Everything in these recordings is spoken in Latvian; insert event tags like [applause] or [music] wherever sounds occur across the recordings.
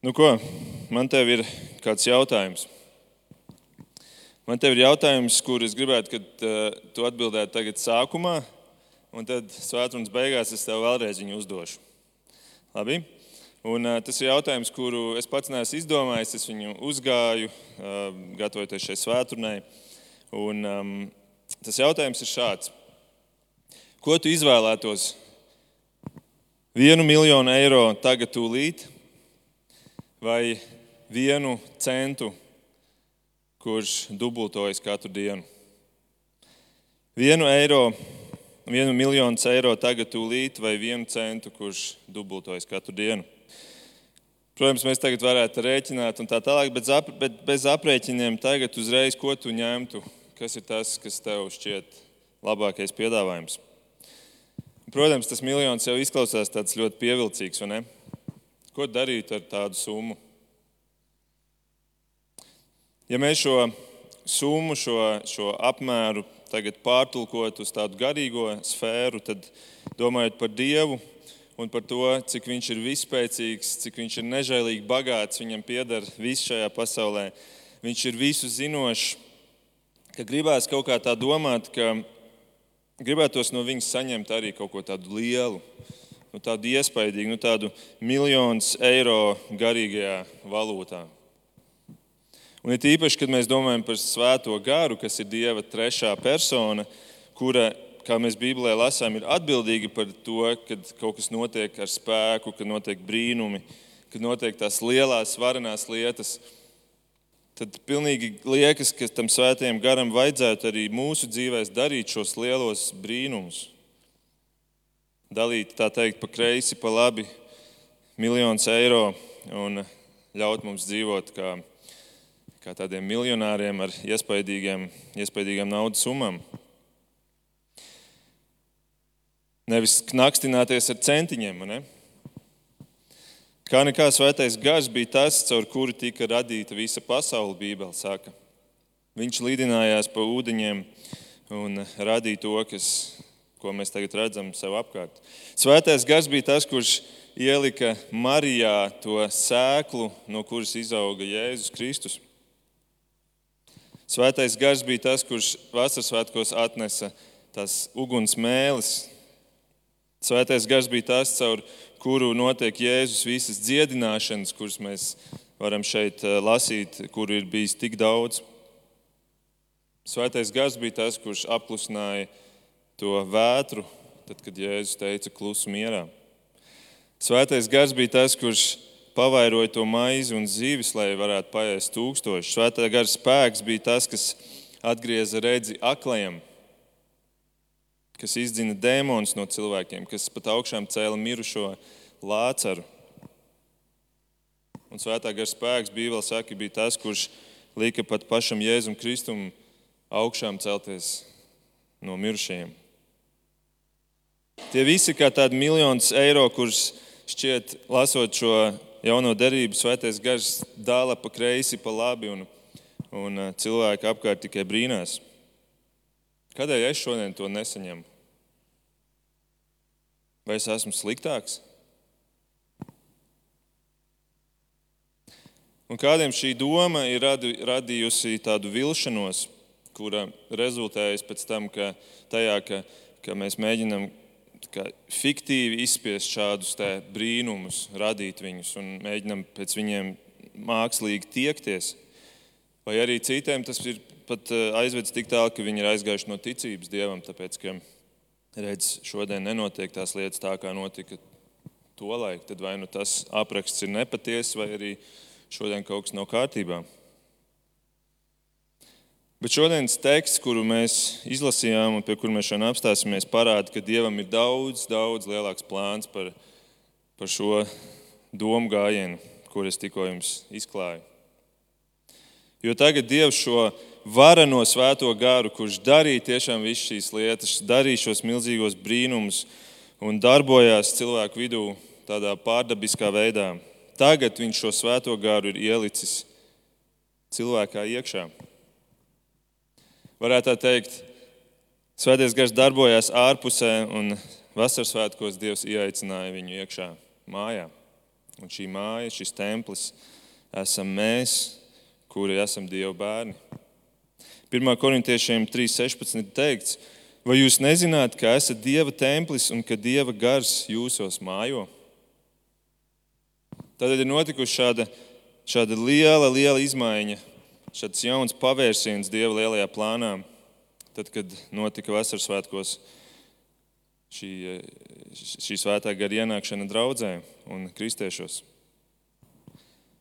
Nu, ko? Man te ir kāds jautājums. Man te ir jautājums, kur es gribētu, ka uh, tu atbildētu tagad sākumā, un tad svētdienas beigās es tev vēlreiz viņu uzdošu. Labi? Un, uh, tas ir jautājums, kuru es pats neesmu izdomājis. Es viņu uzgāju, uh, gatavojoties šai svētdienai. Um, tas jautājums ir šāds. Ko tu izvēlētos? Vienu miljonu eiro tagad, tūlīt, vai vienu centu, kurš dubultojas katru dienu? Vienu eiro, vienu miljonu eiro tagad, tūlīt, vai vienu centu, kurš dubultojas katru dienu? Protams, mēs tagad varētu rēķināt un tā tālāk, bet, ap, bet bez aprēķiniem tagad uzreiz, ko tu ņemtu, kas ir tas, kas tev šķiet labākais piedāvājums. Protams, tas miljons jau izklausās ļoti pievilcīgs. Ko darīt ar tādu summu? Ja mēs šo summu, šo, šo apmēru tagad pārtulkot uz tādu garīgo sfēru, tad domājot par Dievu un par to, cik Viņš ir vispēcīgs, cik Viņš ir nežēlīgi bagāts, Viņam pieder viss šajā pasaulē, Viņš ir visu zinošs, ka gribās kaut kā tā domāt, ka gribētos no viņas saņemt arī kaut ko tādu lielu, nu, tādu iespaidīgu, nu, tādu miljonus eiro garīgajā valūtā. Un ir īpaši, kad mēs domājam par svēto garu, kas ir Dieva trešā persona, kura, kā mēs Bībelē lasām, ir atbildīga par to, kad kaut kas notiek ar spēku, kad notiek brīnumi, kad notiek tās lielās, varenās lietas tad pilnīgi liekas, ka tam svētajam garam vajadzētu arī mūsu dzīvēm darīt šos lielos brīnumus. Dalīt, tā teikt, pa kreisi, pa labi miljonus eiro un ļaut mums dzīvot kā, kā tādiem miljonāriem ar iespaidīgiem, iespaidīgām naudas summām. Nevis knakstināties ar centiņiem. Ne? Kā nekā svētais gars bija tas, caur kuru tika radīta visa pasaule, Bībele saka. Viņš līdinājās pa ūdeņiem un radīja to, kas, ko mēs tagad redzam sev apkārt. Svētais gars bija tas, kurš ielika Marijā to sēklu, no kuras izauga Jēzus Kristus. Svētais gars bija tas, kurš vasaras svētkos atnesa tās uguns mēlis. Svētais gars bija tas, caur kuru notiek Jēzus visas dziedināšanas, kuras mēs varam šeit eh, lasīt, kuru ir bijis tik daudz. Svētais gars bija tas, kurš apklusināja to vētru, tad, kad Jēzus teica klusu mierā. Svētais gars bija tas, kurš pavairoja to maizi un zīves, lai varētu paēst tūkstoši. Svētā gara spēks bija tas, kas atgrieza redzi aklajam kas izdzina dēmonus no cilvēkiem, kas pat augšām cēla mirušo lācaru. Un svētā gara spēks, Bībelē saka, bija tas, kurš lika pat pašam Jēzum Kristum augšām celties no mirušajiem. Tie visi kā tādi miljonus eiro, kurus šķiet, lasot šo jauno derību, svētais gars dāla pa kreisi, pa labi, un, un uh, cilvēki apkārt tikai brīnās. Kādēļ es šodien to nesaņemu? Vai es esmu sliktāks? Un kādiem šī doma ir radījusi tādu vilšanos, kura rezultējas pēc tam, ka, tajā, ka, ka mēs mēģinām fiktīvi izspiest šādus brīnumus, radīt viņus un mēģinām pēc viņiem mākslīgi tiekties. Vai arī citiem tas ir pat eh, aizvedis tik tālu, ka viņi ir aizgājuši no ticības dievam, tāpēc ka redz, šodien nenotiek tās lietas tā, kā notika tolaik, tad vai nu tas apraksts ir nepatiess, vai arī šodien kaut kas nav kārtībā. Bet šodienas teksts, kuru mēs izlasījām un pie kura mēs šodien apstāsimies, parāda, ka Dievam ir daudz, daudz lielāks plāns par, par šo domu gājienu, kur es tikko jums izklāju. Jo tagad Dievs šo vareno svēto garu, kurš darīja tiešām visas šīs lietas, darīja šos milzīgos brīnumus un darbojās cilvēku vidū tādā pārdabiskā veidā. Tagad viņš šo svēto garu ir ielicis cilvēkā iekšā. Varētu tā teikt, Svētais gars darbojās ārpusē, un vasaras svētkos Dievs ieaicināja viņu iekšā mājā. Un šī māja, šis templis, esam mēs, kuri esam Dieva bērni. 1. korintiešiem 3.16. teikts, vai jūs nezināt, ka esat Dieva templis un ka Dieva gars jūsos mājo? Tad ir notikusi šāda, šāda liela, liela izmaiņa, šāds jauns pavērsiens Dieva lielajā plānā, tad, kad notika Vasaras svētkos šī, šī svētā gara ienākšana draudzē un kristiešos.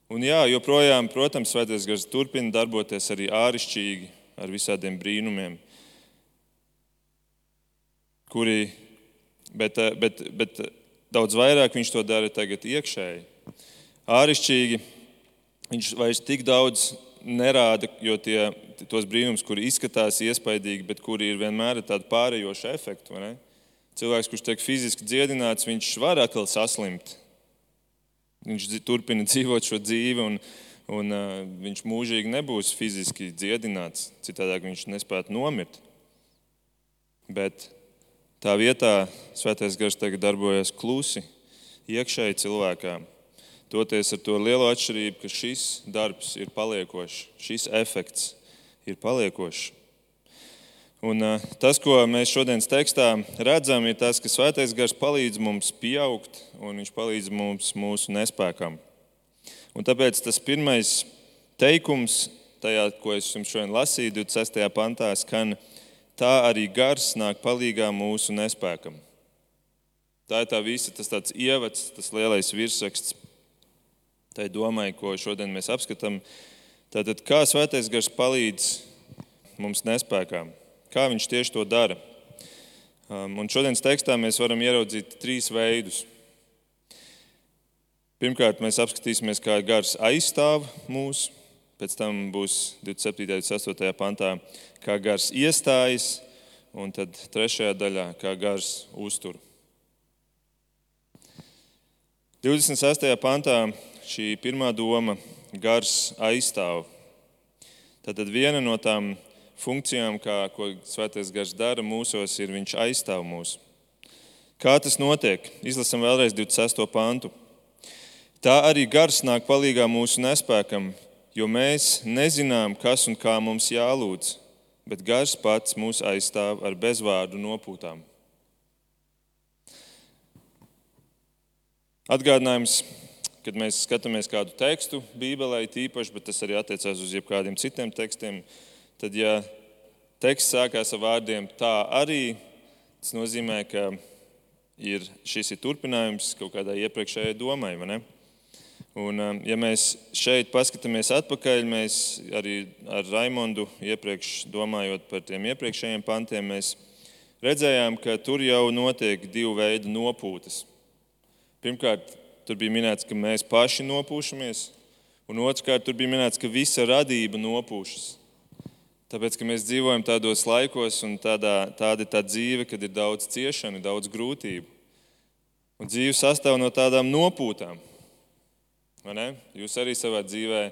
Un jā, joprojām, protams, svētais gars turpina darboties arī āršķirīgi ar visādiem brīnumiem, kuri, bet, bet, bet daudz vairāk viņš to dara tagad iekšēji. Āršķirīgi viņš vairs tik daudz nerāda, jo tie, tos brīnumus, kuri izskatās iespaidīgi, bet kuri ir vienmēr tādi pārējoši efekti. Cilvēks, kurš tiek fiziski dziedināts, viņš var atkal saslimt. Viņš turpina [laughs] dzīvot šo dzīvi, un, un uh, viņš mūžīgi nebūs fiziski dziedināts. Citādi viņš nespētu nomirt. Bet tā vietā Svētais Gars tagad darbojas klusi, iekšēji cilvēkam Toties ar to lielo atšķirību, ka šis darbs ir paliekošs, šis efekts ir paliekošs. Un, uh, tas, ko mēs šodienas tekstā redzam, ir tas, ka Svētais Gars palīdz mums pieaugt un viņš palīdz mums mūsu nespēkam. Un tāpēc tas pirmais teikums, tajā, ko es jums šodien lasīju, 26. pantā, skan, tā arī gars nāk palīdzīgā mūsu nespēkam. Tā ir tā visa, tas tāds ievads, tas lielais virsraksts tai domai, ko šodien mēs apskatām. Tātad, kā svētais gars palīdz mums nespējām? Kā viņš tieši to dara? Um, un šodienas tekstā mēs varam ieraudzīt trīs veidus. Pirmkārt, mēs apskatīsimies, kā gars aizstāv mūs, pēc tam būs 27. un 28. pantā, kā gars iestājas, un tad trešajā daļā, kā gars uztur. 26. pantā šī pirmā doma - gars aizstāv. Tātad viena no tām funkcijām, kā, ko Svētais gars dara mūsos, ir viņš aizstāv mūs. Kā tas notiek? Izlasam vēlreiz 26. pantu. Tā arī gars nāk palīdzīgā mūsu nespēkam, jo mēs nezinām, kas un kā mums jālūdz, bet gars pats mūs aizstāv ar bezvārdu nopūtām. Atgādinājums kad mēs skatāmies kādu tekstu Bībelē, tīpaši, bet tas arī attiecās uz jebkādiem citiem tekstiem, tad, ja teksts sākās ar vārdiem tā arī, tas nozīmē, ka ir, šis ir turpinājums kaut kādai iepriekšējai domai. Un, um, ja mēs šeit paskatāmies atpakaļ, mēs arī ar Raimondu iepriekš domājot par tiem iepriekšējiem pantiem, mēs redzējām, ka tur jau notiek divu veidu nopūtas. Pirmkārt, Tur bija minēts, ka mēs paši nopūšamies, un otrkārt, tur bija minēts, ka visa radība nopūšas. Tāpēc, ka mēs dzīvojam tādos laikos, un tādā, tāda ir tā dzīve, kad ir daudz ciešanu, daudz grūtību. Un dzīve sastāv no tādām nopūtām. Jūs arī savā dzīvē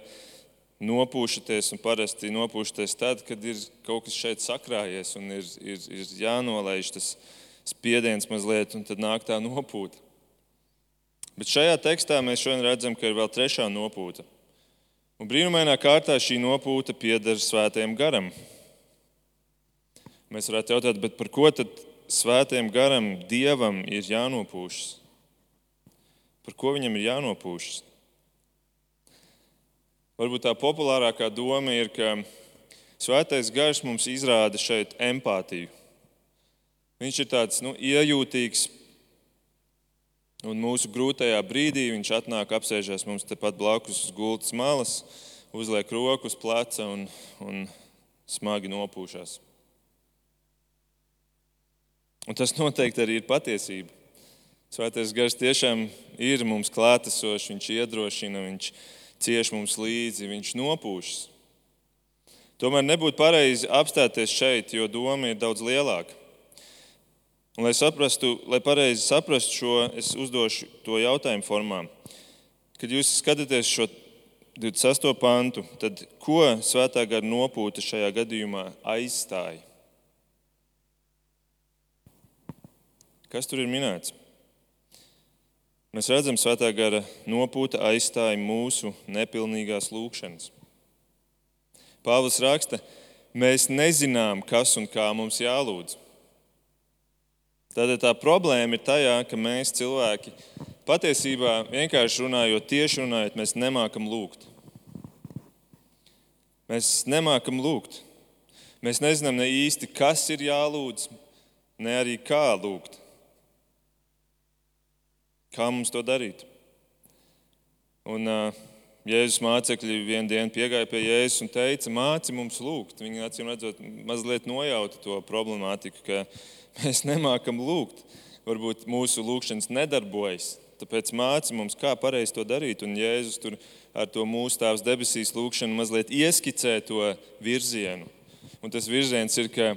nopūšaties, un parasti nopūšaties tad, kad ir kaut kas šeit sakrājies, un ir, ir, ir jānolaiž tas spiediens mazliet, un tad nāk tā nopūta. Bet šajā tekstā mēs šodien redzam, ka ir vēl trešā nopūta. Un brīnumainā kārtā šī nopūta pieder svētajam garam. Mēs varētu jautāt, par ko tad svētajam garam, dievam ir jānopūšas? Par ko viņam ir jānopūšas? Varbūt tā populārākā doma ir, ka svētais gars mums izrāda šeit empātiju. Viņš ir tāds nu, iejūtīgs, Un mūsu grūtajā brīdī viņš atnāk, apsēžas mums tepat blakus uz gultas malas, uzliek roku uz pleca un, un smagi nopūšas. Un tas noteikti arī ir patiesība. Svētais gars tiešām ir mums klātesošs, viņš iedrošina, viņš cieš mums līdzi, viņš nopūšas. Tomēr nebūtu pareizi apstāties šeit, jo doma ir daudz lielāka. Un, lai saprastu, lai pareizi saprastu šo, es uzdošu to jautājumu formā. Kad jūs skatāties šo 26. pantu, tad ko svētā gara nopūta šajā gadījumā aizstāja? Kas tur ir minēts? Mēs redzam, svētā gara nopūta aizstāja mūsu nepilnīgās lūgšanas. Pāvils raksta, mēs nezinām, kas un kā mums jālūdz. Tad tā problēma ir tajā, ka mēs cilvēki patiesībā vienkārši runājot, tieši runājot, mēs nemākam lūgt. Mēs nemākam lūgt. Mēs nezinām ne īsti, kas ir jālūdz, ne arī kā lūgt. Kā mums to darīt? Un, uh, Jēzus mācekļi vienā dienā piegāja pie Jēzus un teica, māci mums lūgt. Viņi acīm redzot, mazliet nojauta to problemātiku, ka mēs nemākam lūgt. Varbūt mūsu lūgšanas nedarbojas. Tāpēc māci mums, kā pareizi to darīt. Un Jēzus tur ar to mūsu Tēvs debesīs lūgšanu mazliet ieskicē to virzienu. Un tas virziens ir, ka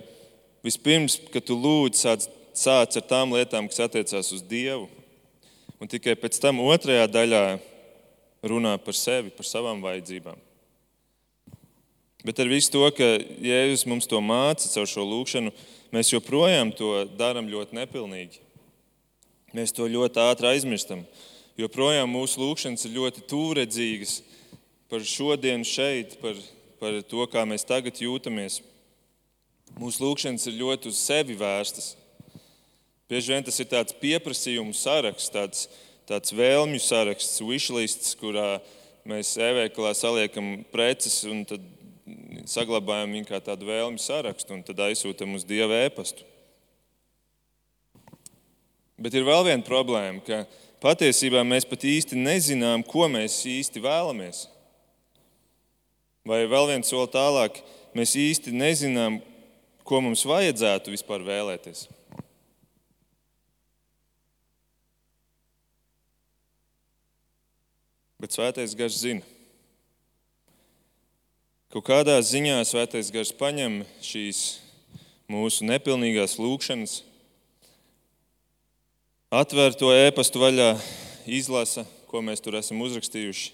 vispirms, kad tu lūdz, sāc, sāc ar tām lietām, kas attiecās uz Dievu. Un tikai pēc tam otrajā daļā runā par sevi, par savām vajadzībām. Bet ar visu to, ka Jēzus mums to māca caur šo lūgšanu, mēs joprojām to darām ļoti nepilnīgi. Mēs to ļoti ātri aizmirstam. Joprojām mūsu lūgšanas ir ļoti tūredzīgas par šodienu šeit, par, par to, kā mēs tagad jūtamies. Mūsu lūgšanas ir ļoti uz sevi vērstas. Bieži vien tas ir tāds pieprasījumu saraksts, tāds, tāds vēlmju saraksts, wishlists, kurā mēs e-veikalā saliekam preces un tad saglabājam viņu kā tādu vēlmju sarakstu un tad aizsūtam uz Dieva ēpastu. Bet ir vēl viena problēma, ka patiesībā mēs pat īsti nezinām, ko mēs īsti vēlamies. Vai vēl viens soli tālāk, mēs īsti nezinām, ko mums vajadzētu vispār vēlēties. Bet svētais gars zina. Kaut kādā ziņā svētais gars paņem šīs mūsu nepilnīgās lūkšanas, atver to ēpastu vaļā, izlasa, ko mēs tur esam uzrakstījuši,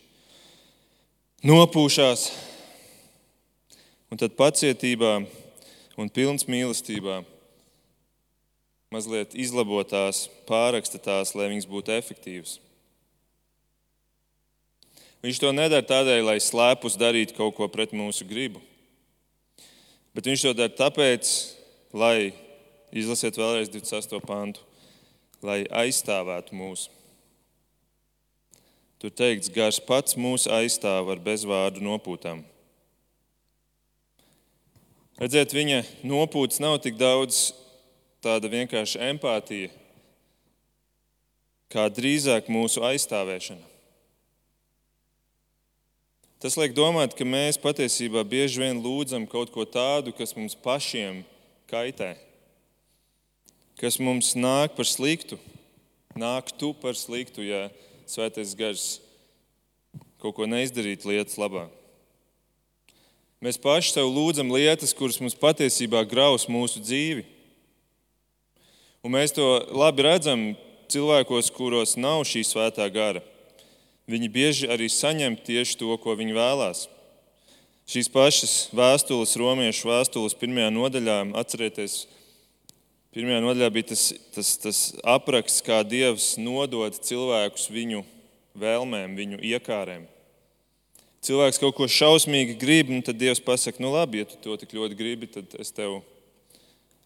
nopūšās, un tad pacietībā un pilns mīlestībā mazliet izlabotās, pāraksta tās, lai viņas būtu efektīvas. Viņš to nedara tādēļ, lai slēpus darītu kaut ko pret mūsu gribu. Bet viņš to dara tāpēc, lai, izlasiet vēlreiz 28. pantu, lai aizstāvētu mūsu. Tur teikts, gars pats mūs aizstāv ar bezvārdu nopūtām. Redziet, viņa nopūtas nav tik daudz tāda vienkārša empātija, kā drīzāk mūsu aizstāvēšana. Tas liek domāt, ka mēs patiesībā bieži vien lūdzam kaut ko tādu, kas mums pašiem kaitē, kas mums nāk par sliktu, nāk tu par sliktu, ja svētais gars kaut ko neizdarīt lietas labā. Mēs paši sev lūdzam lietas, kuras mums patiesībā graus mūsu dzīvi. Un mēs to labi redzam cilvēkos, kuros nav šī svētā gara viņi bieži arī saņem tieši to, ko viņi vēlās. Šīs pašas vēstules, romiešu vēstules, pirmajā nodaļā, atcerieties, pirmajā nodaļā bija tas, tas, tas apraksts, kā Dievs nodod cilvēkus viņu vēlmēm, viņu iekārēm. Cilvēks kaut ko šausmīgi grib, un tad Dievs pasakā, nu labi, ja tu to tik ļoti gribi, tad es tev,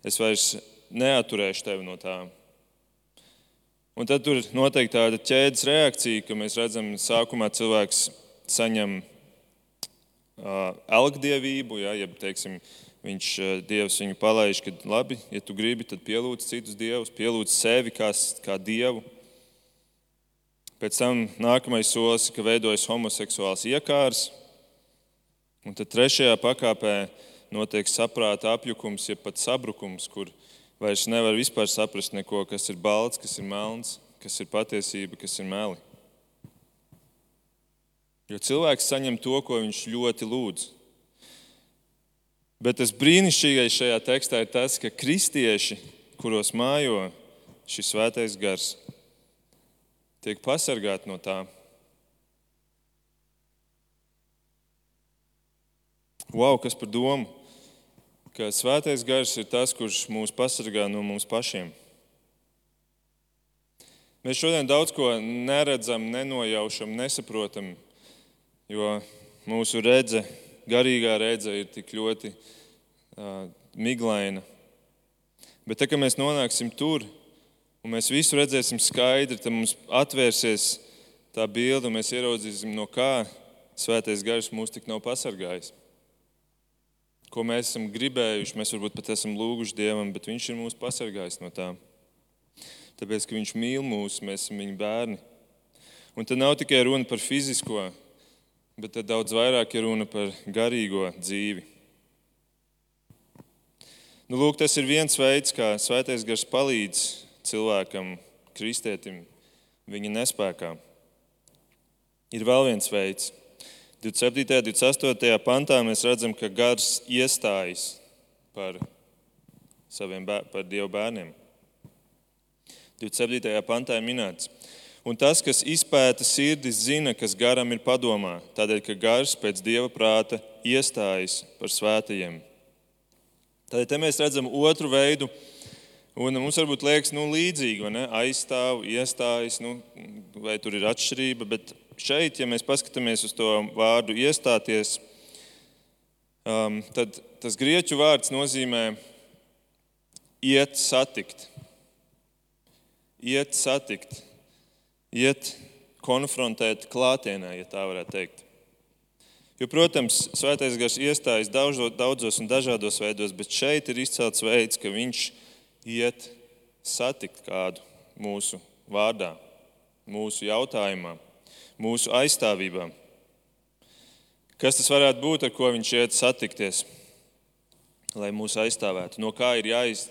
es vairs neaturēšu tevi no tām. Un tad tur notiek tāda ķēdes reakcija, ka mēs redzam, ka sākumā cilvēks saņem uh, elgdievību, ja, jeb, teiksim, viņš uh, dievs viņu palaiž, ka labi, ja tu gribi, tad pielūdz citus dievus, pielūdz sevi kā, kā dievu. Pēc tam nākamais solis, ka veidojas homoseksuāls iekārs, un tad trešajā pakāpē notiek saprāta apjukums, jeb pat sabrukums, kur vairs nevar vispār saprast neko, kas ir balts, kas ir melns, kas ir patiesība, kas ir meli. Jo cilvēks saņem to, ko viņš ļoti lūdz. Bet tas brīnišķīgais šajā tekstā ir tas, ka kristieši, kuros mājo šis svētais gars, tiek pasargāti no tā. Wow, kas par domu? Ka svētais gars ir tas, kurš mūs pasargā no mums pašiem. Mēs šodien daudz ko neredzam, nenojaušam, nesaprotam, jo mūsu redze, garīgā redze ir tik ļoti uh, miglaina. Bet, tā, kad mēs nonāksim tur, un mēs visu redzēsim skaidri, tad mums atvērsies tā bilde, un mēs ieraudzīsim, no kā Svētais Gars mūs tik nav pasargājis. Ko mēs esam gribējuši, mēs varbūt pat esam lūguši Dievam, bet Viņš ir mūs pasargājis no tām tāpēc ka Viņš mīl mūs, mēs esam Viņa bērni. Un tad nav tikai runa par fizisko, bet daudz vairāk ir runa par garīgo dzīvi. Nu, lūk, tas ir viens veids, kā Svētais Gars palīdz cilvēkam, kristietim, viņa nespējā. Ir vēl viens veids. 27. un 28. pantā mēs redzam, ka gars iestājas par saviem par Dieva bērniem. 27. pantā ir minēts. Un tas, kas izpēta sirdis, zina, kas garam ir padomā, tādēļ, ka gars pēc dieva prāta iestājas par svētajiem. Tādēļ mēs redzam otru veidu, un mums varbūt liekas, nu, līdzīgi, vai ne? Aizstāv, iestājas, nu, vai tur ir atšķirība, bet šeit, ja mēs paskatāmies uz to vārdu iestāties, um, tad tas grieķu vārds nozīmē iet satikt. Iet satikt, iet konfrontēt klātienē, ja tā varētu teikt. Jo, protams, svētais gars iestājas daudzos un dažādos veidos, bet šeit ir izcelts veids, ka viņš iet satikt kādu mūsu vārdā, mūsu jautājumā, mūsu aizstāvībā. Kas tas varētu būt, ar ko viņš iet satikties, lai mūs aizstāvētu? No kā ir, jāiz,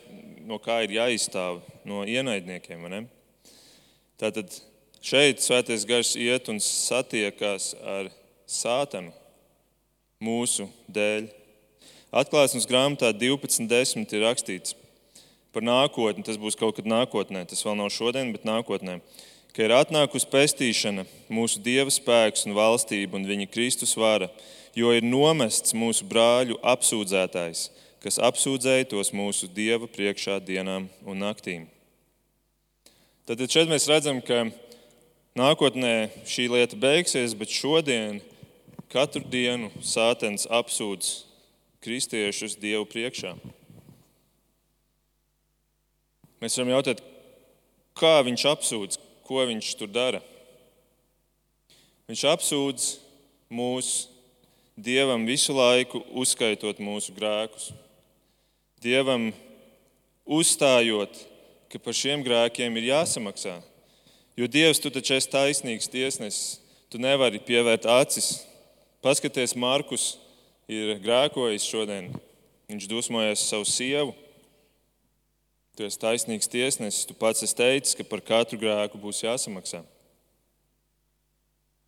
no kā ir jāizstāv no ienaidniekiem. Tātad šeit svētais gars iet un satiekās ar sātanu mūsu dēļ. Atklāsmes grāmatā 12.10 ir rakstīts par nākotni. Tas būs kaut kad nākotnē, tas vēl nav šodien, bet nākotnē. Ka ir atnākusi pestīšana, mūsu dieva spēks un valstība un viņa Kristus vara, jo ir nomests mūsu brāļu apsūdzētājs, kas apsūdzēja tos mūsu dieva priekšā dienām un naktīm. Tad šeit mēs redzam, ka nākotnē šī lieta beigsies, bet šodien katru dienu sātens apsūdz kristiešus Dievu priekšā. Mēs varam jautāt, kā viņš apsūdz, ko viņš tur dara. Viņš apsūdz mūs Dievam visu laiku, uzskaitot mūsu grēkus. Dievam uzstājot ka par šiem grēkiem ir jāsamaksā. Jo Dievs, tu taču esi taisnīgs tiesnesis, tu nevari pievērt acis. Paskaties, Markus ir grēkojis šodien. Viņš dusmojas savu sievu. Tu esi taisnīgs tiesnesis, tu pats esi teicis, ka par katru grēku būs jāsamaksā.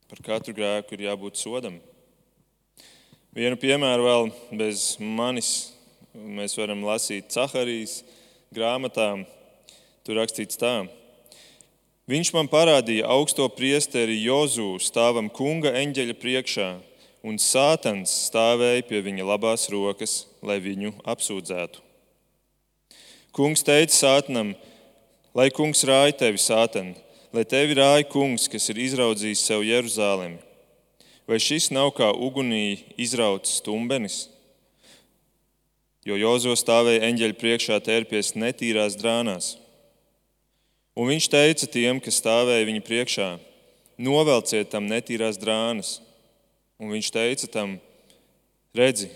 Par katru grēku ir jābūt sodam. Vienu piemēru vēl bez manis mēs varam lasīt Caharijas grāmatām. Tur rakstīts tā. Viņš man parādīja augsto priesteri Jozu stāvam kunga eņģeļa priekšā, un Sātans stāvēja pie viņa labās rokas, lai viņu apsūdzētu. Kungs teica Sātanam, lai kungs rāja tevi, Sātan, lai tevi rāja kungs, kas ir izraudzījis sev Jeruzalemi. Vai šis nav kā ugunī izrauts stumbenis? Jo Jozo stāvēja eņģeļa priekšā tērpies netīrās drānās. Un viņš teica tiem, kas stāvēja viņa priekšā: Novelciet tam netīrās drānas. Un viņš teica tam: Redzi,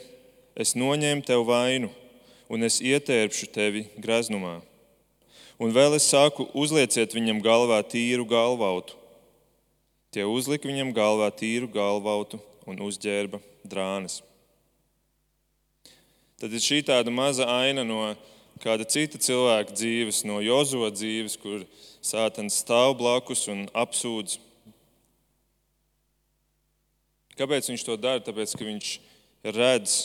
es noņēmu tev vainu, un es ietērpšu tevi graznumā. Un vēl es saku, uzlieciet viņam galvā tīru galvautu. Tie uzlika viņam galvā tīru galvautu un uzģērba drānas. Tad ir šī tāda maza aina no kāda cita cilvēka dzīves, no Jozo dzīves, kur sātans stāv blakus un apsūdz. Kāpēc viņš to dara? Tāpēc, ka viņš redz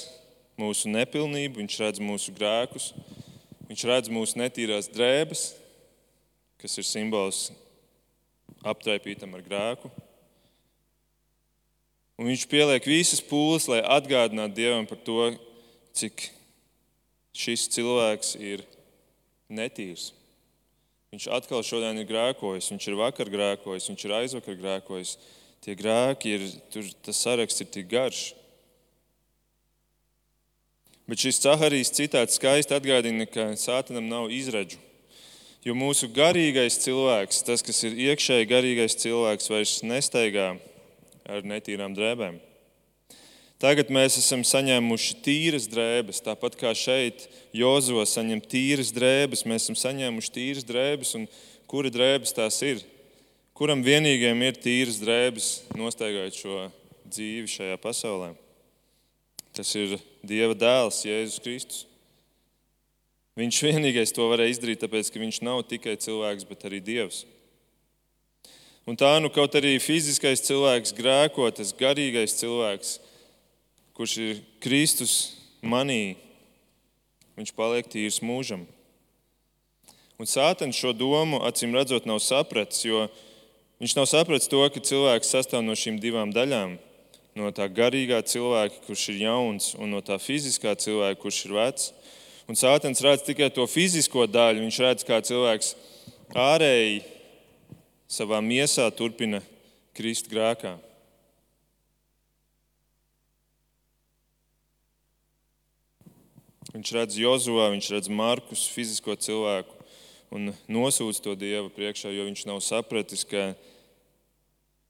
mūsu nepilnību, viņš redz mūsu grēkus, viņš redz mūsu netīrās drēbes, kas ir simbols aptraipītam ar grēku. Un viņš pieliek visas pūles, lai atgādinātu Dievam par to, cik šis cilvēks ir netīrs, Viņš atkal šodien ir grēkojis, viņš ir vakar grēkojis, viņš ir aizvakar grēkojis. Tie grēki ir, tur tas saraksts ir tik garš. Bet šis Caharijas citāts skaisti atgādina, ka sātanam nav izredzu. Jo mūsu garīgais cilvēks, tas, kas ir iekšēji garīgais cilvēks, vairs nestaigā ar netīrām drēbēm. Tagad mēs esam saņēmuši tīras drēbes, tāpat kā šeit Jozo saņem tīras drēbes. Mēs esam saņēmuši tīras drēbes, un kura drēbes tās ir? Kuram vienīgajam ir tīras drēbes, nostaigājot šo dzīvi šajā pasaulē? Tas ir Dieva dēls, Jēzus Kristus. Viņš vienīgais to varēja izdarīt, tāpēc ka viņš nav tikai cilvēks, bet arī Dievs. Un tā nu kaut arī fiziskais cilvēks grēko, tas garīgais cilvēks kurš ir Kristus manī, viņš paliek tīrs mūžam. Un Sātans šo domu acīm redzot nav sapratis, jo viņš nav sapratis to, ka cilvēks sastāv no šīm divām daļām. No tā garīgā cilvēka, kurš ir jauns, un no tā fiziskā cilvēka, kurš ir vecs. Un Sātans redz tikai to fizisko daļu. Viņš redz, kā cilvēks ārēji savā miesā turpina krist grēkā. Viņš redz Jozovā, viņš redz Markus, fizisko cilvēku, un nosūdz to Dieva priekšā, jo viņš nav sapratis, ka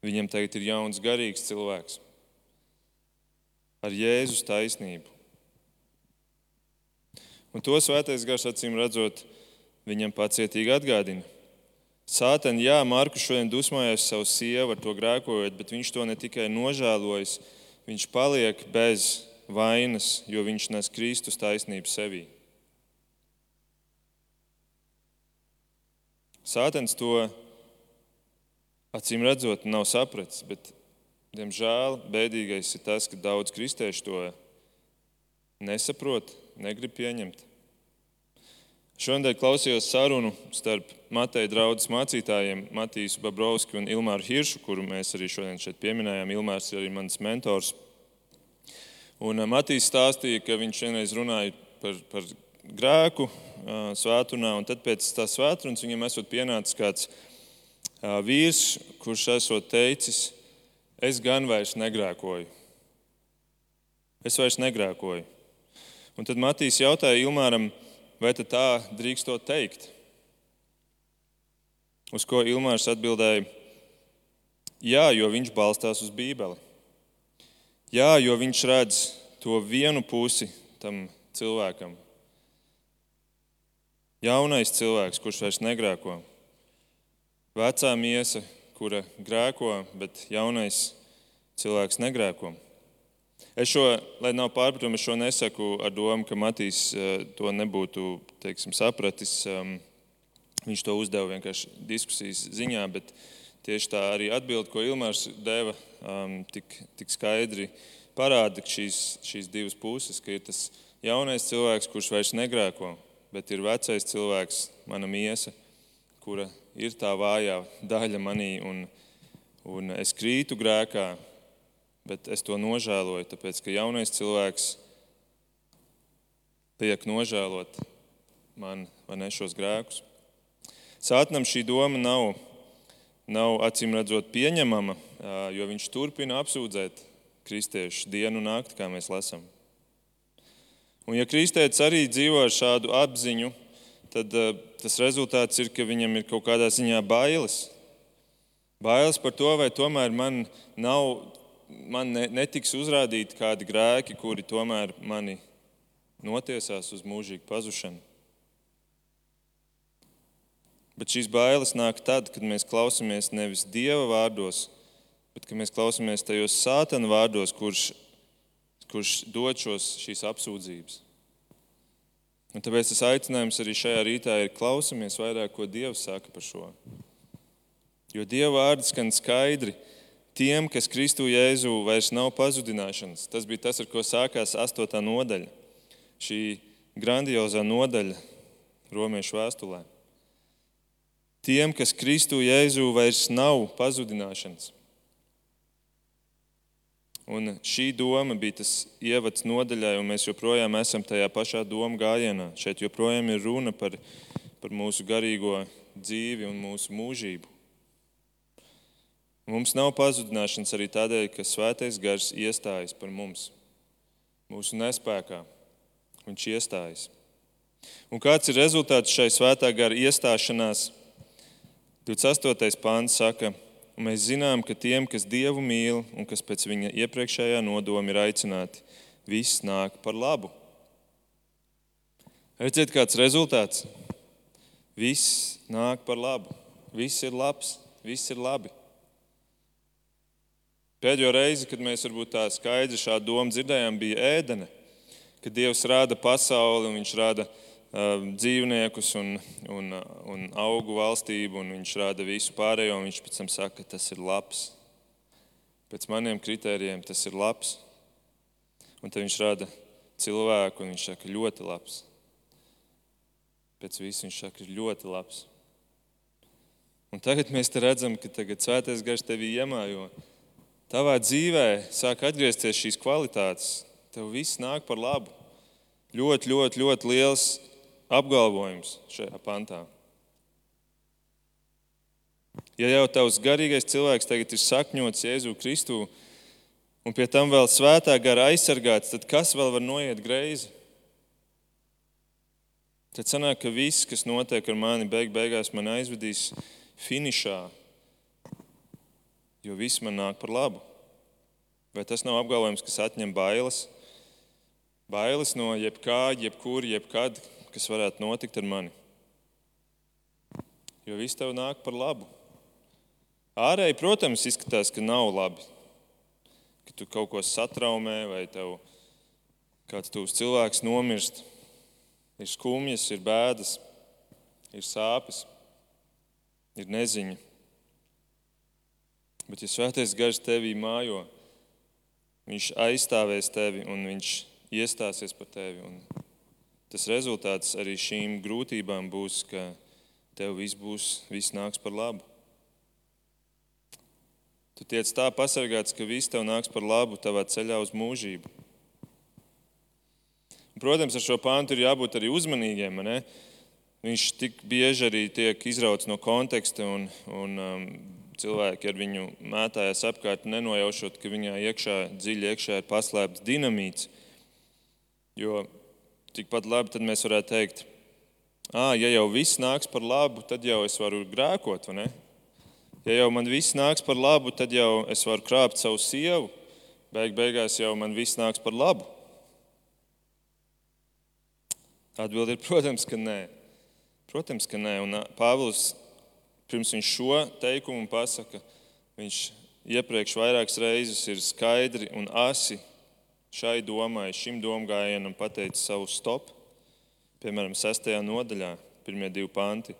viņam tagad ir jauns, garīgs cilvēks ar Jēzus taisnību. Un to svētais gars acīm redzot, viņam pacietīgi atgādina. Sātani, jā, Markus šodien dusmojās savu sievu ar to grēkojot, bet viņš to ne tikai nožēlojas, viņš paliek bez vainas, jo viņš nes Kristus taisnību sevī. Sātens to acīm redzot, nav sapratis, bet, diemžēl, bēdīgais ir tas, ka daudz kristiešu to nesaprot, negrib pieņemt. Šodien klausījos sarunu starp Mateja draugas mācītājiem, Matīs Babrovski un Ilmāru Hiršu, kuru mēs arī šodien šeit pieminējām. Ilmārs ir arī mans mentors Un eh, Matīs stāstīja, ka viņš vienreiz runāja par, par grēku svētdienā, un tad pēc tā svētdienas viņam esot pienācis kāds vīrs, kurš esot teicis, es gan vairs negrēkoju. Es vairs negrēkoju. Un tad Matīs jautāja Ilmāram, vai tā drīkst to teikt? Uz ko Ilmārs atbildēja, jā, jo viņš balstās uz Bībeli. Jā, jo viņš redz to vienu pusi tam cilvēkam. Jaunais cilvēks, kurš vairs negrēko. Vecā miesa, kura grēko, bet jaunais cilvēks negrēko. Es šo, lai nav pārpratumi, es šo nesaku ar domu, ka Matīs eh, to nebūtu teiksim, sapratis. Ehm, viņš to uzdeva vienkārši diskusijas ziņā, bet tieši tā arī atbilde, ko Ilmārs deva, um, tik, tik skaidri parāda šīs, šīs divas puses, ka ir tas jaunais cilvēks, kurš vairs negrēko, bet ir vecais cilvēks, mana miesa, kura ir tā vājā daļa manī, un, un es krītu grēkā, bet es to nožēloju, tāpēc ka jaunais cilvēks tiek nožēlot man ne šos grēkus. Sātnam šī doma nav nav acīm redzot pieņemama, jo viņš turpina apsūdzēt kristiešus dienu un nakti, kā mēs lasām. Un, ja kristietis arī dzīvo ar šādu apziņu, tad tas rezultāts ir, ka viņam ir kaut kādā ziņā bailes. Bailes par to, vai tomēr man, nav, man netiks uzrādīti kādi grēki, kuri tomēr mani notiesās uz mūžīgu pazušanu. Bet šīs bailes nāk tad, kad mēs klausāmies nevis Dieva vārdos, bet kad mēs klausāmies tajos sātana vārdos, kurš, kurš dod šos, šīs apsūdzības. Un tāpēc tas aicinājums arī šajā rītā ir klausāmies vairāk, ko Dievs saka par šo. Jo Dieva vārds skan skaidri. Tiem, kas Kristu Jēzu vairs nav pazudināšanas, tas bija tas, ar ko sākās astotā nodaļa. Šī grandiozā nodaļa Romiešu vēstulē. Tiem, kas Kristu Jēzu vairs nav pazudināšanas. Un šī doma bija tas ievads nodaļai, un mēs joprojām esam tajā pašā domu gājienā. Šeit joprojām ir runa par, par mūsu garīgo dzīvi un mūsu mūžību. Mums nav pazudināšanas arī tādēļ, ka svētais gars iestājas par mums, mūsu nespējā. Viņš iestājas. Un kāds ir rezultāts šai svētā gara iestāšanās? 28. pāns saka, un mēs zinām, ka tiem, kas Dievu mīl un kas pēc viņa iepriekšējā nodoma ir aicināti, viss nāk par labu. Redziet, kāds rezultāts? Viss nāk par labu. Viss ir labs, viss ir labi. Pēdējo reizi, kad mēs varbūt tā skaidri šādu domu dzirdējām, bija ēdene, kad Dievs rada pasauli un Viņš rada uh, dzīvniekus un, un, un augu valstību, un Viņš rada visu pārējo, un Viņš pēc tam saka, ka tas ir labs. Pēc maniem kritērijiem tas ir labs. Un tad Viņš rada cilvēku, un Viņš saka, ļoti labs. Pēc visu Viņš saka, ļoti labs. Un tagad mēs redzam, ka tagad svētais gars tevī iemājo tavā dzīvē sāk atgriezties šīs kvalitātes, tev viss nāk par labu. Ļoti, ļoti, ļoti liels apgalvojums šajā pantā. Ja jau tavs garīgais cilvēks tagad ir sakņots Jēzu Kristu un pie tam vēl svētā gara aizsargāts, tad kas vēl var noiet greizi? Tad sanāk, ka viss, kas notiek ar mani, beig beigās man aizvedīs finišā, jo viss man nāk par labu. Vai tas nav apgalvojums, kas atņem bailes? Bailes no jebkā, jebkur, jebkad, kas varētu notikt ar mani. Jo viss tev nāk par labu. Ārēji, protams, izskatās, ka nav labi. Ka tu kaut ko satraumē, vai tev kāds tuvs cilvēks nomirst. Ir skumjas, ir bēdas, ir sāpes, ir neziņa. Bet, ja svētais gars tevī mājo, viņš aizstāvēs tevi un viņš iestāsies par tevi. Un tas rezultāts arī šīm grūtībām būs, ka tev viss būs, viss nāks par labu. Tu tiec tā pasargāts, ka viss tev nāks par labu tavā ceļā uz mūžību. Protams, ar šo pāntu ir jābūt arī uzmanīgiem. Ne? Viņš tik bieži arī tiek izrauts no konteksta un, un um, cilvēki ar viņu mētājas apkārt, nenojaušot, ka viņā iekšā, dziļi iekšā ir paslēpts dinamīts. Jo tikpat labi tad mēs varētu teikt, ah, ja jau viss nāks par labu, tad jau es varu grēkot. Ja jau man viss nāks par labu, tad jau es varu krāpt savu sievu. Beig beigās jau man viss nāks par labu. Atbilde ir, [laughs] protams, ka nē. Protams, ka nē. Un Pāvils pirms viņš šo teikumu pasaka, viņš iepriekš vairākas reizes ir skaidri un asi šai domai, šim domgājienam pateicis savu stop. Piemēram, 6. nodaļā, pirmie divi panti.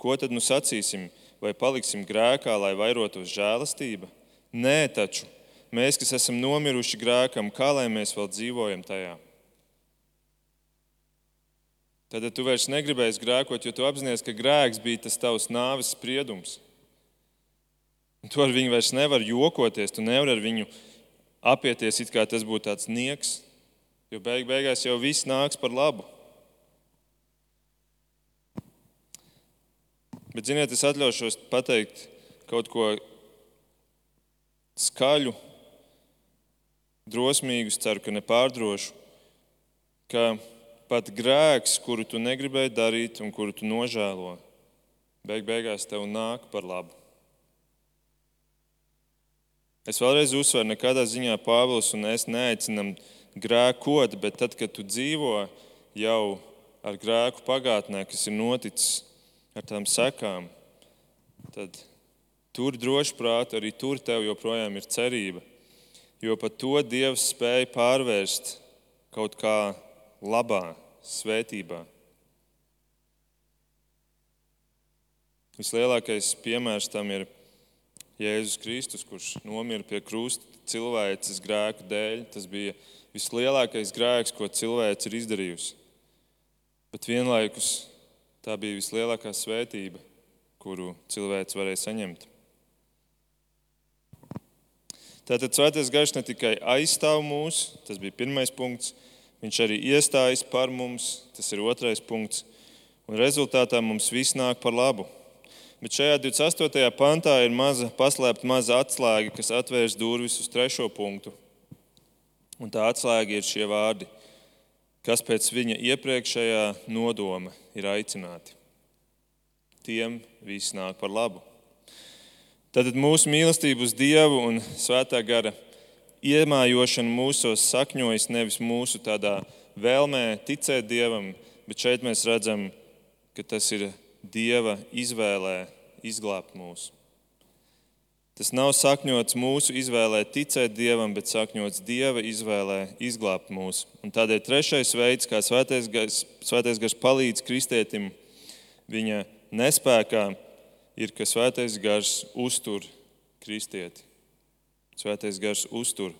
Ko tad nu sacīsim? Vai paliksim grēkā, lai vairotos žēlastība? Nē, taču mēs, kas esam nomiruši grēkam, kā lai mēs vēl dzīvojam tajā? Tad tu vairs negribēsi grēkot, jo tu apzinājies, ka grēks bija tas tavs nāves spriedums. Tu ar viņu vairs nevari jokoties, tu nevari ar viņu apieties, it kā tas būtu tāds nieks, jo beig beigās jau viss nāks par labu. Bet, ziniet, es atļaušos pateikt kaut ko skaļu, drosmīgu, ceru, ka nepārdrošu. Ka pat grēks, kuru tu negribēji darīt un kuru tu nožēlo, beig beigās tev nāk par labu. Es vēlreiz uzsveru, nekādā ziņā Pāvils un es neaicinām grēkot, bet tad, kad tu dzīvo jau ar grēku pagātnē, kas ir noticis ar tām sekām, tad tur droši prāti arī tur tev joprojām ir cerība. Jo pat to Dievs spēja pārvērst kaut kā labā, svētībā. Vislielākais piemērs tam ir Jēzus Kristus, kurš nomira pie krusta cilvēces grēku dēļ. Tas bija vislielākais grēks, ko cilvēks ir izdarījusi. Bet vienlaikus tā bija vislielākā svētība, kuru cilvēks varēja saņemt. Tātad svētais gars ne tikai aizstāv mūs, tas bija pirmais punkts, Viņš arī iestājas par mums, tas ir otrais punkts. Un rezultātā mums viss nāk par labu. Bet šajā 28. pantā ir maza, paslēpta maza atslēga, kas atvērs durvis uz trešo punktu. Un tā atslēga ir šie vārdi, kas pēc viņa iepriekšējā nodoma ir aicināti. Tiem viss nāk par labu. Tad mūsu mīlestība uz Dievu un Svētā gara iemājošana mūsos sakņojas nevis mūsu tādā vēlmē ticēt Dievam, bet šeit mēs redzam, ka tas ir Dieva izvēlē izglābt mūs. Tas nav sakņots mūsu izvēlē ticēt Dievam, bet sakņots Dieva izvēlē izglābt mūs. Un tādēļ trešais veids, kā svētais gars, svētais gars palīdz kristietim viņa nespējā, ir, ka svētais gars uztur kristieti. Svētais gars uztur.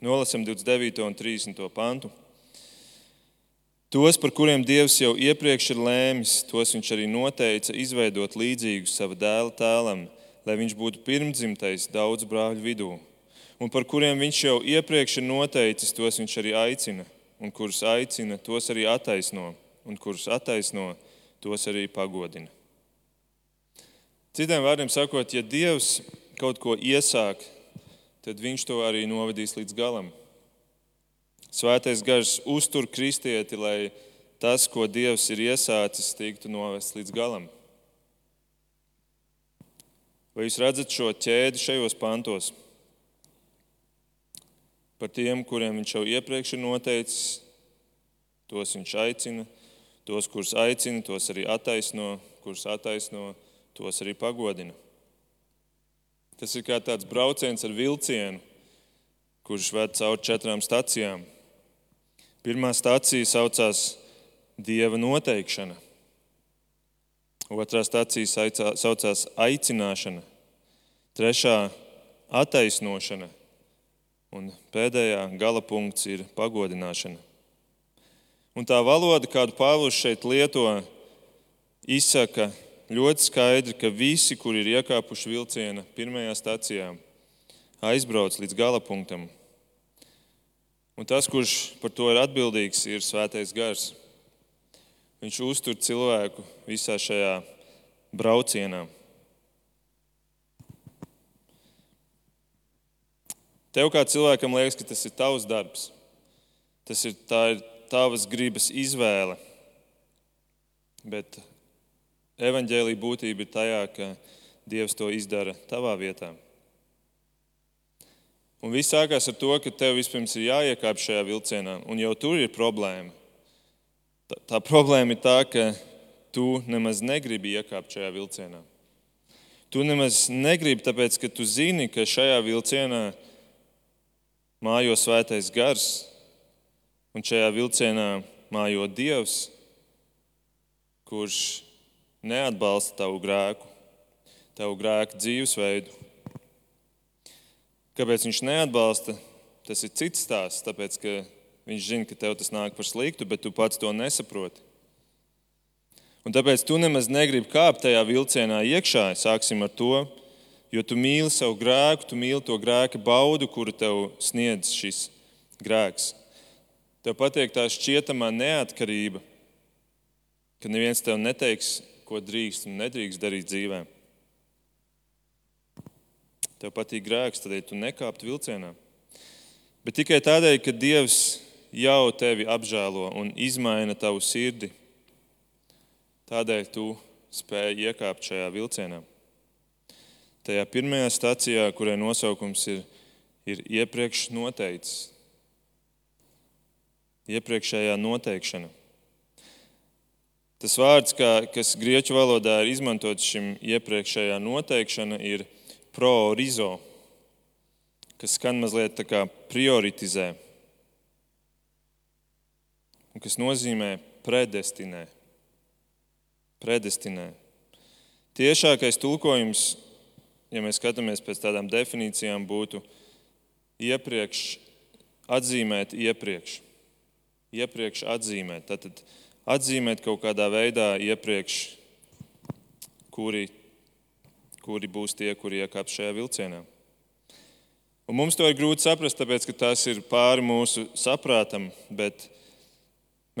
Nolasam 29. un 30. pantu. Tos, par kuriem Dievs jau iepriekš ir lēmis, tos viņš arī noteica izveidot līdzīgus sava dēla tēlam, lai viņš būtu pirmdzimtais daudz brāļu vidū. Un par kuriem viņš jau iepriekš ir noteicis, tos viņš arī aicina, un kurus aicina, tos arī attaisno, un kurus attaisno, tos arī pagodina. Citiem vārdiem sakot, ja Dievs kaut ko iesāk, tad viņš to arī novedīs līdz galam. Svētais gars uztur kristieti, lai tas, ko Dievs ir iesācis, tiktu novests līdz galam. Vai jūs redzat šo ķēdi šajos pantos? Par tiem, kuriem viņš jau iepriekš ir noteicis, tos viņš aicina, tos, kurus aicina, tos arī attaisno, kurus attaisno, tos arī pagodina. Tas ir kā tāds brauciens ar vilcienu, kurš ved cauri četrām stacijām. Pirmā stācija saucās Dieva noteikšana. Otrā stācija saucās aicināšana, trešā - attaisnošana, un pēdējā gala punkts ir pagodināšana. Un tā valoda, kādu Pāvils šeit lieto, izsaka ļoti skaidri, ka visi, kuri ir iekāpuši vilciena pirmajā stācijā, aizbrauc līdz gala punktam. Un tas, kurš par to ir atbildīgs, ir Svētais Gars. Viņš uztur cilvēku visā šajā braucienā. Tev kā cilvēkam liekas, ka tas ir tavs darbs. Tas ir, ir tavas gribas izvēle. Bet evaņģēlīja būtība ir tajā, ka Dievs to izdara tavā vietā. Un viss sākās ar to, ka tev vispirms ir jāiekāp šajā vilcienā, un jau tur ir problēma. Tā, tā problēma ir tā, ka tu nemaz negribi iekāpt šajā vilcienā. Tu nemaz negribi, tāpēc ka tu zini, ka šajā vilcienā mājo svētais gars, un šajā vilcienā mājo Dievs, kurš neatbalsta tavu grēku, tavu grēku dzīvesveidu. Kāpēc viņš neatbalsta, tas ir cits stāsts. Tāpēc, ka viņš zina, ka tev tas nāk par sliktu, bet tu pats to nesaproti. Un tāpēc tu nemaz negribi kāpt tajā vilcienā iekšā. Sāksim ar to, jo tu mīli savu grēku, tu mīli to grēka baudu, kuru tev sniedz šis grēks. Tev patīk tā šķietamā neatkarība, ka neviens tev neteiks, ko drīkst un nedrīkst darīt dzīvēm tev patīk grēks, tad tu nekāptu vilcienā. Bet tikai tādēļ, ka Dievs jau tevi apžēlo un izmaina tavu sirdi, tādēļ tu spēj iekāpt šajā vilcienā. Tajā pirmajā stācijā, kurai nosaukums ir, ir iepriekš noteikts, iepriekšējā noteikšana. Tas vārds, kā, kas grieķu valodā ir izmantots šim iepriekšējā noteikšana, ir pro-rizo, kas skan mazliet tā kā prioritizē, un kas nozīmē predestinē. predestinē. Tiešākais tulkojums, ja mēs skatāmies pēc tādām definīcijām, būtu iepriekš atzīmēt iepriekš. Iepriekš atzīmēt. Tātad atzīmēt kaut kādā veidā iepriekš, kuri kuri būs tie, kuri iekāps šajā vilcienā. Un mums to ir grūti saprast, tāpēc ka tas ir pāri mūsu saprātam, bet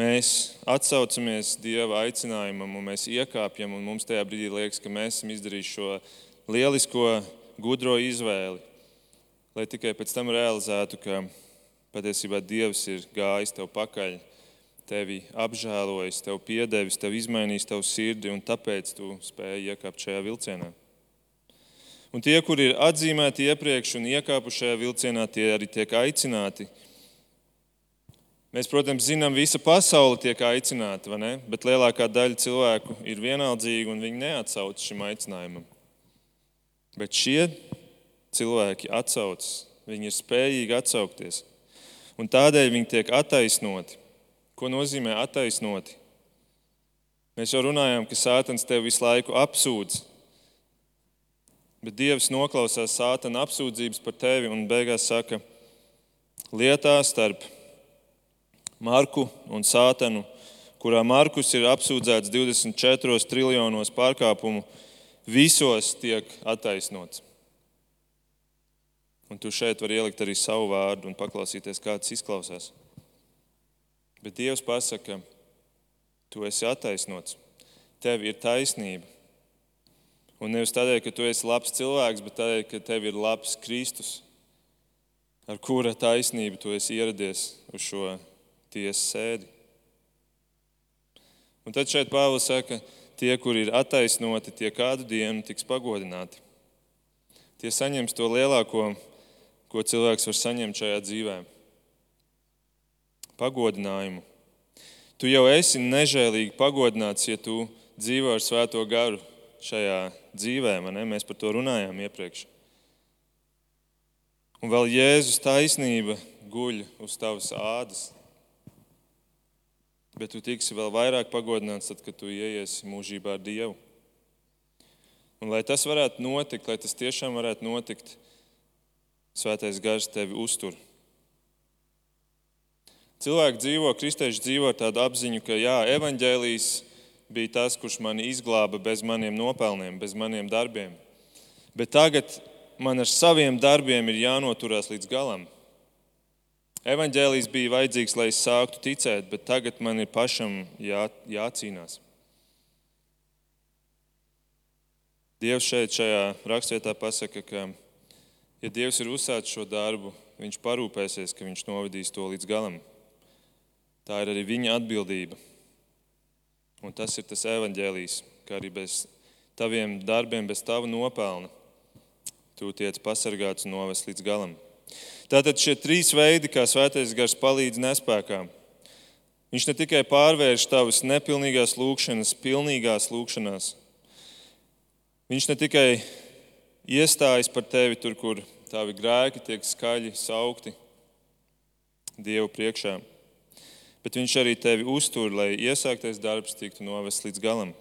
mēs atsaucamies Dieva aicinājumam, un mēs iekāpjam, un mums tajā brīdī liekas, ka mēs esam izdarījuši šo lielisko, gudro izvēli, lai tikai pēc tam realizētu, ka patiesībā Dievs ir gājis tev pakaļ, tevi apžēlojis, tev piedevis, tev izmainījis tavu sirdi, un tāpēc tu spēji iekāpt šajā vilcienā. Un tie, kuri ir atzīmēti iepriekš un iekāpuši šajā vilcienā, tie arī tiek aicināti Mēs, protams, zinām, visa pasaule tiek aicināta, bet lielākā daļa cilvēku ir vienaldzīgi un viņi neatsauc šim aicinājumam. Bet šie cilvēki atsaucas, viņi ir spējīgi atsaukties. Un tādēļ viņi tiek attaisnoti. Ko nozīmē attaisnoti? Mēs jau runājām, ka Sātans tevi visu laiku apsūdz. Bet Dievs noklausās Sātana apsūdzības par tevi un beigās saka, lietā starp Marku un Sātanu, kurā Markus ir apsūdzēts 24 triljonos pārkāpumu, visos tiek attaisnots. Un tu šeit vari ielikt arī savu vārdu un paklausīties, kā tas izklausās. Bet Dievs pasaka, tu esi attaisnots, tev ir taisnība. Un nevis tādēļ, ka tu esi labs cilvēks, bet tādēļ, ka tev ir labs Kristus, ar kura taisnību tu esi ieradies uz šo tiesas sēdi. Un tad šeit Pāvils saka, tie, kuri ir attaisnoti, tie kādu dienu tiks pagodināti. Tie saņems to lielāko, ko cilvēks var saņemt šajā dzīvē - pagodinājumu. Tu jau esi nežēlīgi pagodināts, ja tu dzīvo ar Svēto garu šajā dzīvē. Mēs par to runājām iepriekš. Un vēl Jēzus taisnība guļ uz tavas ādas bet tu tiksi vēl vairāk pagodināts, tad, kad tu ieiesi mūžībā ar Dievu. Un, lai tas varētu notikt, lai tas tiešām varētu notikt, Svētais Gars tevi uztur. Cilvēki dzīvo, kristieši dzīvo ar tādu apziņu, ka jā, evaņģēlijs bija tas, kurš mani izglāba bez maniem nopelniem, bez maniem darbiem. Bet tagad man ar saviem darbiem ir jānoturās līdz galam. Evanģēlijs bija vajadzīgs, lai es sāktu ticēt, bet tagad man ir pašam jā, jācīnās. Dievs šeit, šajā rakstvietā, pasaka, ka, ja Dievs ir uzsācis šo darbu, Viņš parūpēsies, ka Viņš novedīs to līdz galam. Tā ir arī viņa atbildība. Un tas ir tas evaņģēlijs, ka arī bez taviem darbiem, bez tava nopelna, tu tiec pasargāts un novest līdz galam. Tātad šie trīs veidi, kā svētais gars palīdz nespējām. Viņš ne tikai pārvērš tavas nepilnīgās lūgšanas, pilnīgās lūgšanās. Viņš ne tikai iestājas par tevi tur, kur tavi grēki tiek skaļi saukti Dievu priekšā, bet viņš arī tevi uztur, lai iesāktais darbs tiktu novests līdz galam.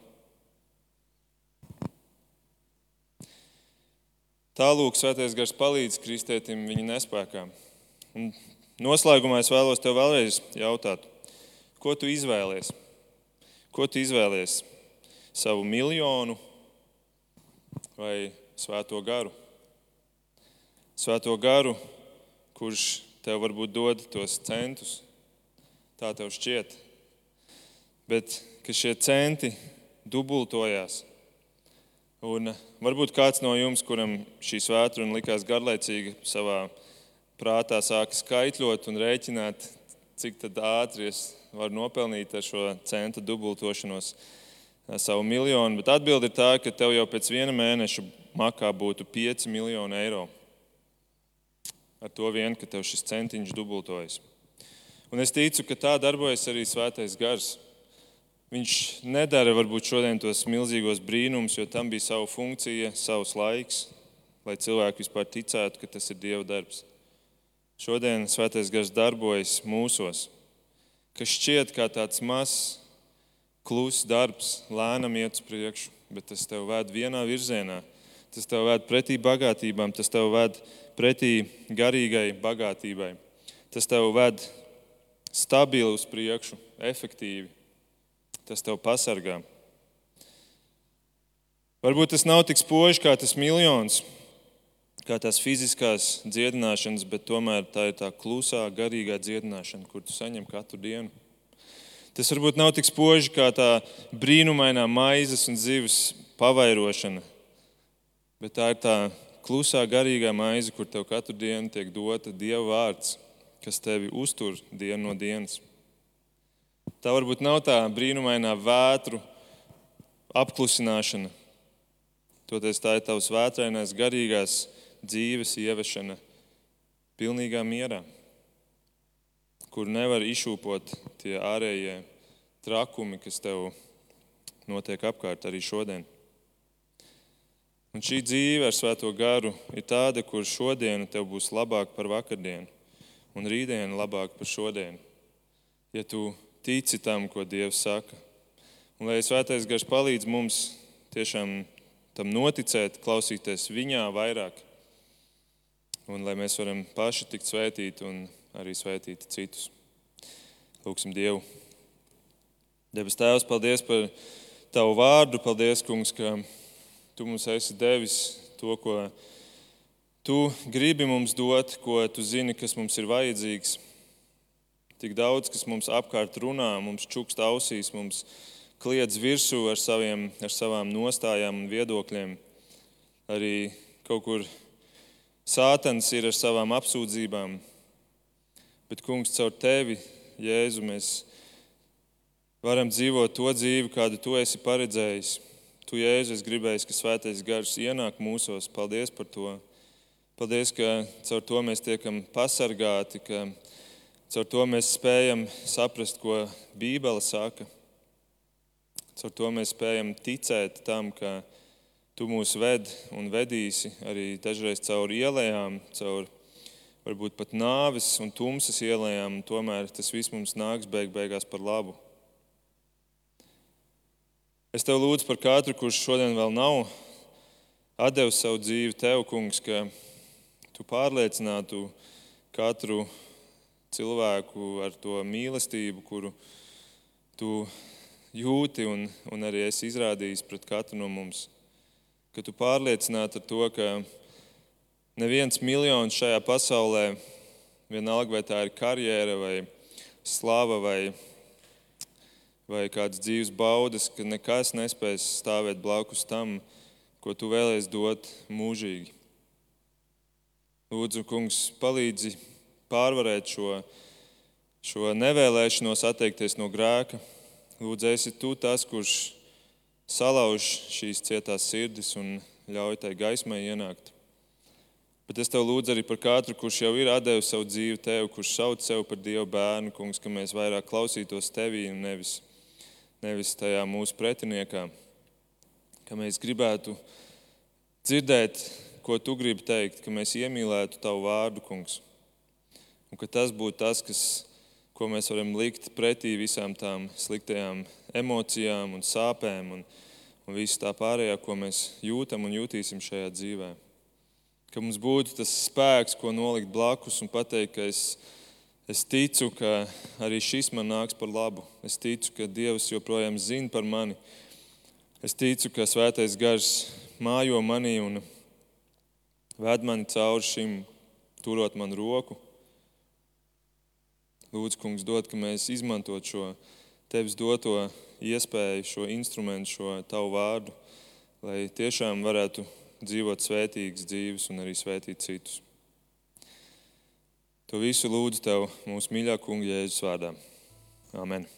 Tālūk, Svētais Gars palīdz kristētim viņa nespējām. Un noslēgumā es vēlos tev vēlreiz jautāt, ko tu izvēlies? Ko tu izvēlies? Savu miljonu vai svēto garu? Svēto garu, kurš tev varbūt dod tos centus, tā tev šķiet, bet šie centi dubultojās Un varbūt kāds no jums, kuram šī svētdiena likās garlaicīga, savā prātā sāka skaitļot un rēķināt, cik ātri es varu nopelnīt ar šo centu dubultošanos savu miljonu. Bet atbilde ir tā, ka tev jau pēc viena mēneša makā būtu 5 miljoni eiro. Ar to vien, ka tev šis centiņš dubultojas. Un es ticu, ka tā darbojas arī svētais gars. Viņš nedara varbūt šodien tos milzīgos brīnumus, jo tam bija sava funkcija, savs laiks, lai cilvēki vispār ticētu, ka tas ir Dieva darbs. Šodien Svētais Gars darbojas mūsos, kas šķiet kā tāds mazs, kluss darbs, lēnam iet uz priekšu, bet tas tev ved vienā virzienā. Tas tev ved pretī bagātībām, tas tev ved pretī garīgai bagātībai. Tas tev ved stabili uz priekšu, efektīvi tas tev pasargā. Varbūt tas nav tik spoži kā tas miljons, kā tās fiziskās dziedināšanas, bet tomēr tā ir tā klusā, garīgā dziedināšana, kur tu saņem katru dienu. Tas varbūt nav tik spoži kā tā brīnumainā maizes un zivs pavairošana, bet tā ir tā klusā garīgā maize, kur tev katru dienu tiek dota Dieva vārds, kas tevi uztur dienu no dienas. Tā varbūt nav tā brīnumainā vētru apklusināšana. Toties tā ir tavs vētrainais garīgās dzīves ieviešana pilnīgā mierā, kur nevar izšūpot tie ārējie trakumi, kas tev notiek apkārt arī šodien. Un šī dzīve ar Svēto garu ir tāda, kur šodiena tev būs labāka par vakardienu, un rītdiena labāka par šodienu. Ja tu tici tam, ko Dievs saka, un lai Svētais gars palīdz mums tiešām tam noticēt, klausīties viņā vairāk, un lai mēs varam paši tikt svētīti un arī svētīt citus. Lūksim Dievu. Debes Tēvs, paldies par Tavu vārdu. Paldies, Kungs, ka Tu mums esi devis to, ko Tu gribi mums dot, ko Tu zini, kas mums ir vajadzīgs. Tik daudz, kas mums apkārt runā, mums čukst ausīs, mums kliedz virsū ar, saviem, ar savām nostājām un viedokļiem. Arī kaut kur sātans ir ar savām apsūdzībām. Bet, Kungs, caur Tevi, Jēzu, mēs varam dzīvot to dzīvi, kādu Tu esi paredzējis. Tu, Jēzus, gribēji, ka svētais gars ienāk mūsos. Paldies par to. Paldies, ka caur to mēs tiekam pasargāti, ka caur to mēs spējam saprast, ko Bībele saka. Caur to mēs spējam ticēt tam, ka Tu mūs ved un vedīsi arī dažreiz caur ielām, caur varbūt pat nāves un tumsas ielām. Tomēr tas viss mums nāks beig beigās par labu. Es tev lūdzu par katru, kurš šodien vēl nav devis savu dzīvi tev, kungs, ka tu pārliecinātu katru cilvēku ar to mīlestību, kuru tu jūti un, un arī esi izrādījis pret katru no mums. Ka tu pārliecinātu ar to, ka neviens miljons šajā pasaulē, vienalga vai tā ir karjera vai slava vai vai kādas dzīves baudas, ka nekas nespēs stāvēt blakus tam, ko tu vēlēsies dot mūžīgi. Lūdzu, kungs, palīdzi pārvarēt šo, šo nevēlēšanos atteikties no grēka. Lūdzu, esi tu tas, kurš salauž šīs cietās sirdis un ļauj tai gaismai ienākt. Bet es tev lūdzu arī par katru, kurš jau ir devis savu dzīvi tev, kurš sauc sevi par Dieva bērnu, kungs, ka mēs vairāk klausītos tevī un nevis nevis tajā mūsu pretiniekā. Ka mēs gribētu dzirdēt, ko tu gribi teikt, ka mēs iemīlētu tavu vārdu, kungs. Un ka tas būtu tas, kas, ko mēs varam likt pretī visām tām sliktajām emocijām un sāpēm un, un visu tā pārējā, ko mēs jūtam un jutīsim šajā dzīvē. Ka mums būtu tas spēks, ko nolikt blakus un pateikt, ka es Es ticu, ka arī šis man nāks par labu. Es ticu, ka Dievs joprojām zina par mani. Es ticu, ka Svētais Gars mājo manī un ved mani cauri šim, turot man roku. Lūdzu, Kungs, dod, ka mēs izmantot šo Tevis doto iespēju, šo instrumentu, šo Tavu vārdu, lai tiešām varētu dzīvot svētīgas dzīves un arī svētīt citus. To visu lūdzu Tev, mūsu mīļākā kunga Jēzus vārdā. Amen.